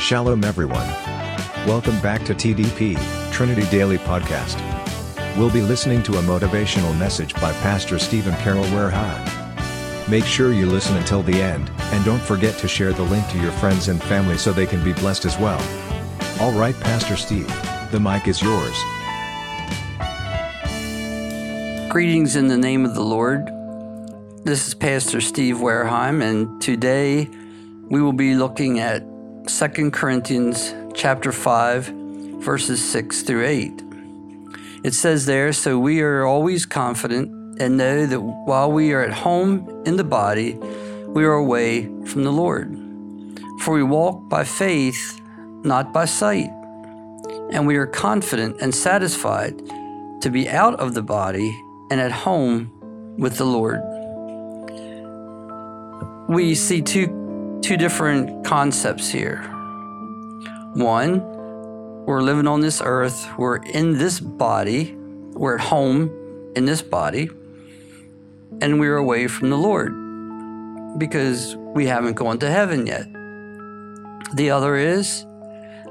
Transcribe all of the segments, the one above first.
Shalom, everyone. Welcome back to TDP, Trinity Daily Podcast. We'll be listening to a motivational message by Pastor Stephen Carroll Warehime. Make sure you listen until the end, and don't forget to share the link to your friends and family so they can be blessed as well. All right, Pastor Steve, the mic is yours. Greetings in the name of the Lord. This is Pastor Steve Warehime, and today we will be looking at 2 Corinthians chapter 5, verses 6 through 8. It says there, So we are always confident and know that while we are at home in the body, we are away from the Lord. For we walk by faith, not by sight. And we are confident and satisfied to be out of the body and at home with the Lord we see two two different concepts here. One, we're living on this earth, we're in this body, we're at home in this body, and we're away from the Lord because we haven't gone to heaven yet. The other is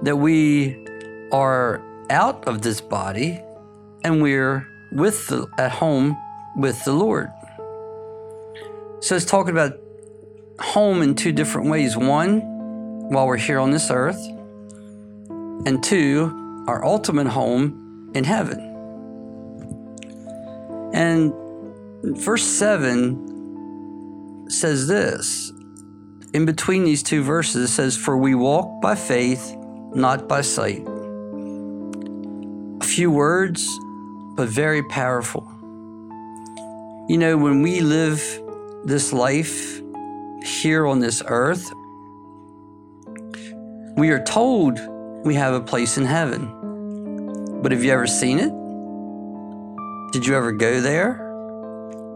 that we are out of this body and we're with the, at home with the Lord. So it's talking about home in two different ways. One, while we're here on this earth, and two, our ultimate home in heaven. And verse 7 says this in between these two verses, it says, For we walk by faith, not by sight. A few words, but very powerful. You know, when we live this life here on this earth, we are told we have a place in heaven. But have you ever seen it? Did you ever go there?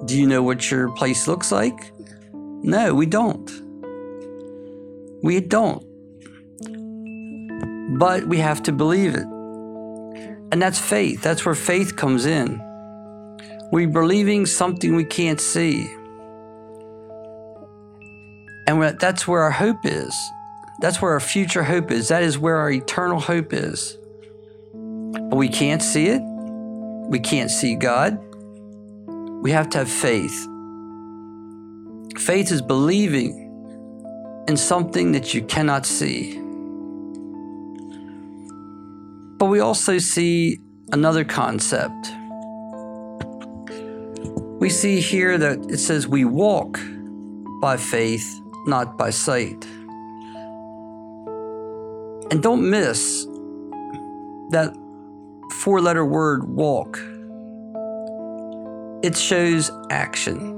Do you know what your place looks like? No, we don't. We don't. But we have to believe it. And that's faith. That's where faith comes in. We're believing something we can't see. And that's where our hope is. That's where our future hope is. That is where our eternal hope is. But we can't see it. We can't see God. We have to have faith. Faith is believing in something that you cannot see. But we also see another concept. We see here that it says we walk by faith not by sight. And don't miss that four letter word walk. It shows action.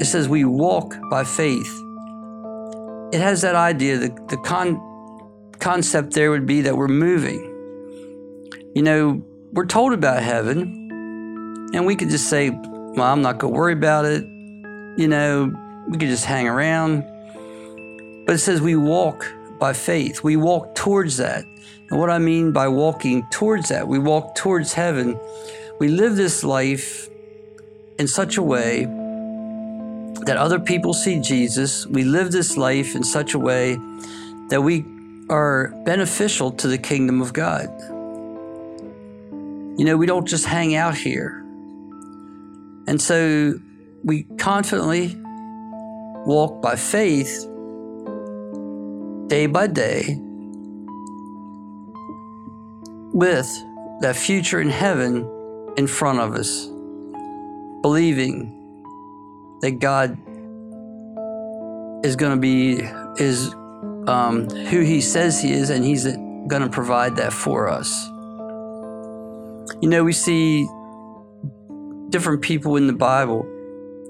It says we walk by faith. It has that idea, the, the con, concept there would be that we're moving. You know, we're told about heaven, and we could just say, well, I'm not going to worry about it. You know, we could just hang around. But it says we walk by faith. We walk towards that. And what I mean by walking towards that, we walk towards heaven. We live this life in such a way that other people see Jesus. We live this life in such a way that we are beneficial to the kingdom of God. You know, we don't just hang out here. And so we confidently walk by faith day by day with that future in heaven in front of us, believing that God is going to be is um, who He says He is, and He's going to provide that for us. You know, we see different people in the Bible.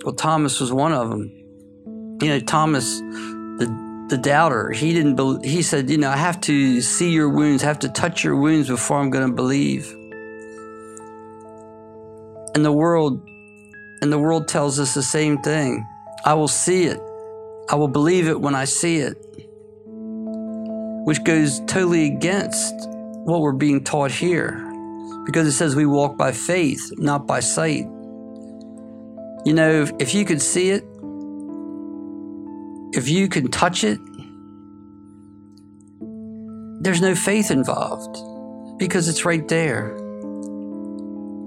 Well, Thomas was one of them you know, Thomas, the, the doubter, he didn't believe, he said, you know, I have to see your wounds, I have to touch your wounds before I'm going to believe. And the world, and the world tells us the same thing. I will see it. I will believe it when I see it. Which goes totally against what we're being taught here. Because it says we walk by faith, not by sight. You know, if, if you could see it, if you can touch it, there's no faith involved because it's right there.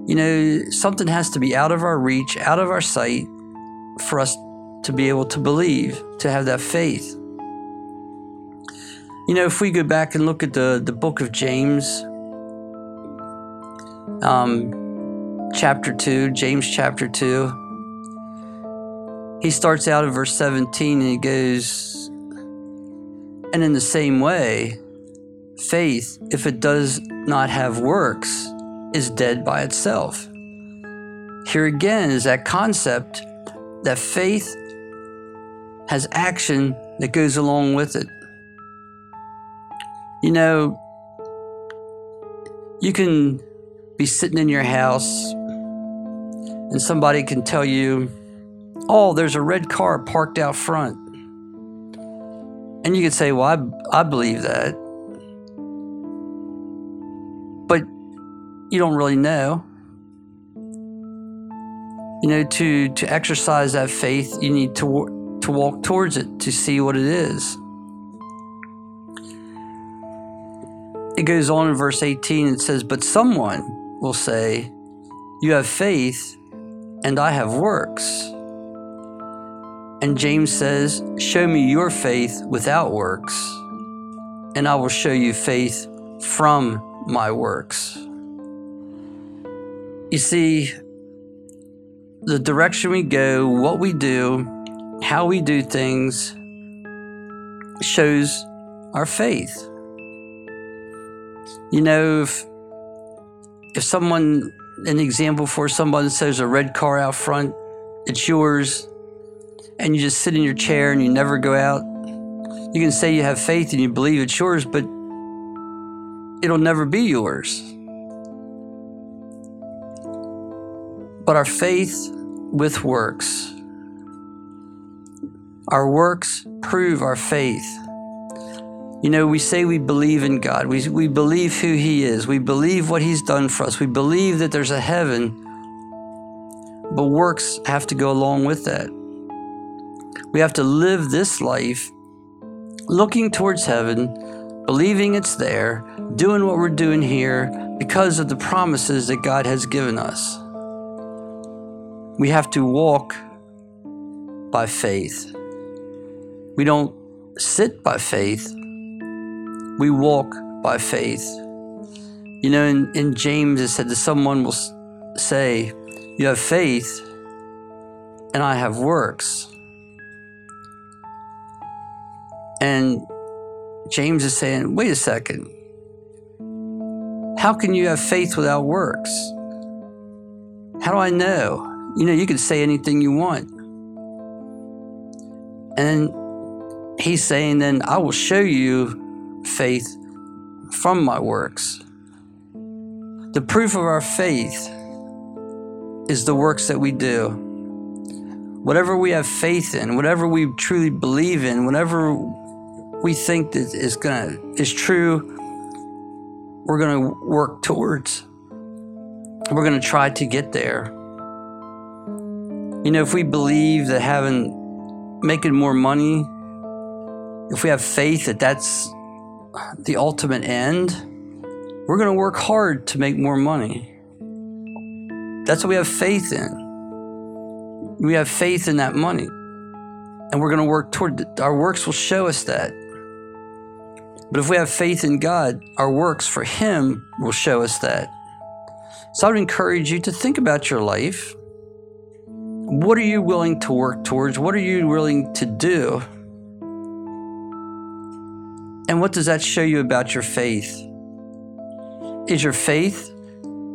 You know, something has to be out of our reach, out of our sight for us to be able to believe, to have that faith. You know, if we go back and look at the, the book of James, um, chapter 2, James chapter 2, he starts out in verse 17 and he goes, And in the same way, faith, if it does not have works, is dead by itself. Here again is that concept that faith has action that goes along with it. You know, you can be sitting in your house and somebody can tell you, oh, there's a red car parked out front. And you could say, well, I, I believe that. But you don't really know. You know, to, to exercise that faith, you need to, to walk towards it to see what it is. It goes on in verse 18, it says, But someone will say, You have faith, and I have works. And James says, Show me your faith without works, and I will show you faith from my works. You see, the direction we go, what we do, how we do things shows our faith. You know, if, if someone, an example for someone says a red car out front, it's yours, and you just sit in your chair and you never go out, you can say you have faith and you believe it's yours, but it'll never be yours. But our faith with works. Our works prove our faith. You know, we say we believe in God. We, we believe who He is. We believe what He's done for us. We believe that there's a heaven. But works have to go along with that. We have to live this life looking towards heaven, believing it's there, doing what we're doing here because of the promises that God has given us. We have to walk by faith. We don't sit by faith, we walk by faith. You know, in, in James, it said that someone will say, You have faith, and I have works. And James is saying, Wait a second. How can you have faith without works? How do I know? You know, you can say anything you want. And he's saying, then I will show you faith from my works. The proof of our faith is the works that we do. Whatever we have faith in, whatever we truly believe in, whatever we think that is gonna is true, we're gonna work towards. We're gonna try to get there. You know, if we believe that having, making more money, if we have faith that that's the ultimate end, we're going to work hard to make more money. That's what we have faith in. We have faith in that money. And we're going to work toward it. Our works will show us that. But if we have faith in God, our works for Him will show us that. So I would encourage you to think about your life what are you willing to work towards? What are you willing to do? And what does that show you about your faith? Is your faith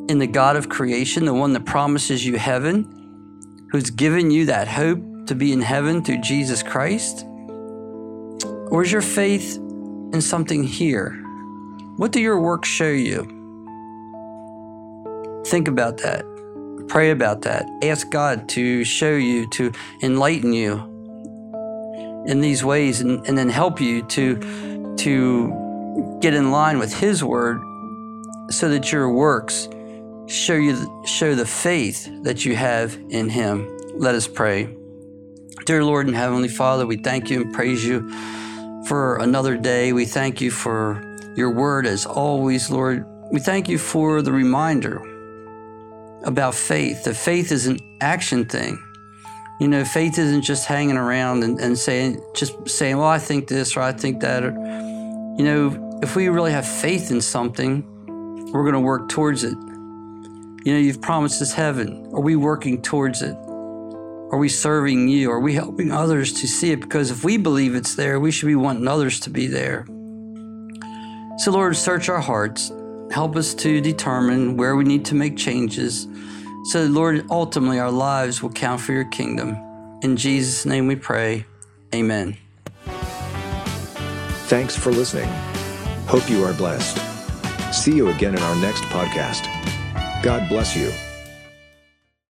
in the God of creation, the one that promises you heaven, who's given you that hope to be in heaven through Jesus Christ? Or is your faith in something here? What do your works show you? Think about that. Pray about that. Ask God to show you, to enlighten you in these ways, and, and then help you to, to get in line with His Word so that your works show you show the faith that you have in Him. Let us pray. Dear Lord and Heavenly Father, we thank you and praise you for another day. We thank you for your word as always, Lord. We thank you for the reminder about faith, that faith is an action thing. You know, faith isn't just hanging around and, and saying, just saying, well, I think this or I think that. Or, you know, if we really have faith in something, we're going to work towards it. You know, you've promised us heaven. Are we working towards it? Are we serving you? Are we helping others to see it? Because if we believe it's there, we should be wanting others to be there. So, Lord, search our hearts. Help us to determine where we need to make changes so, Lord, ultimately our lives will count for your kingdom. In Jesus' name we pray. Amen. Thanks for listening. Hope you are blessed. See you again in our next podcast. God bless you.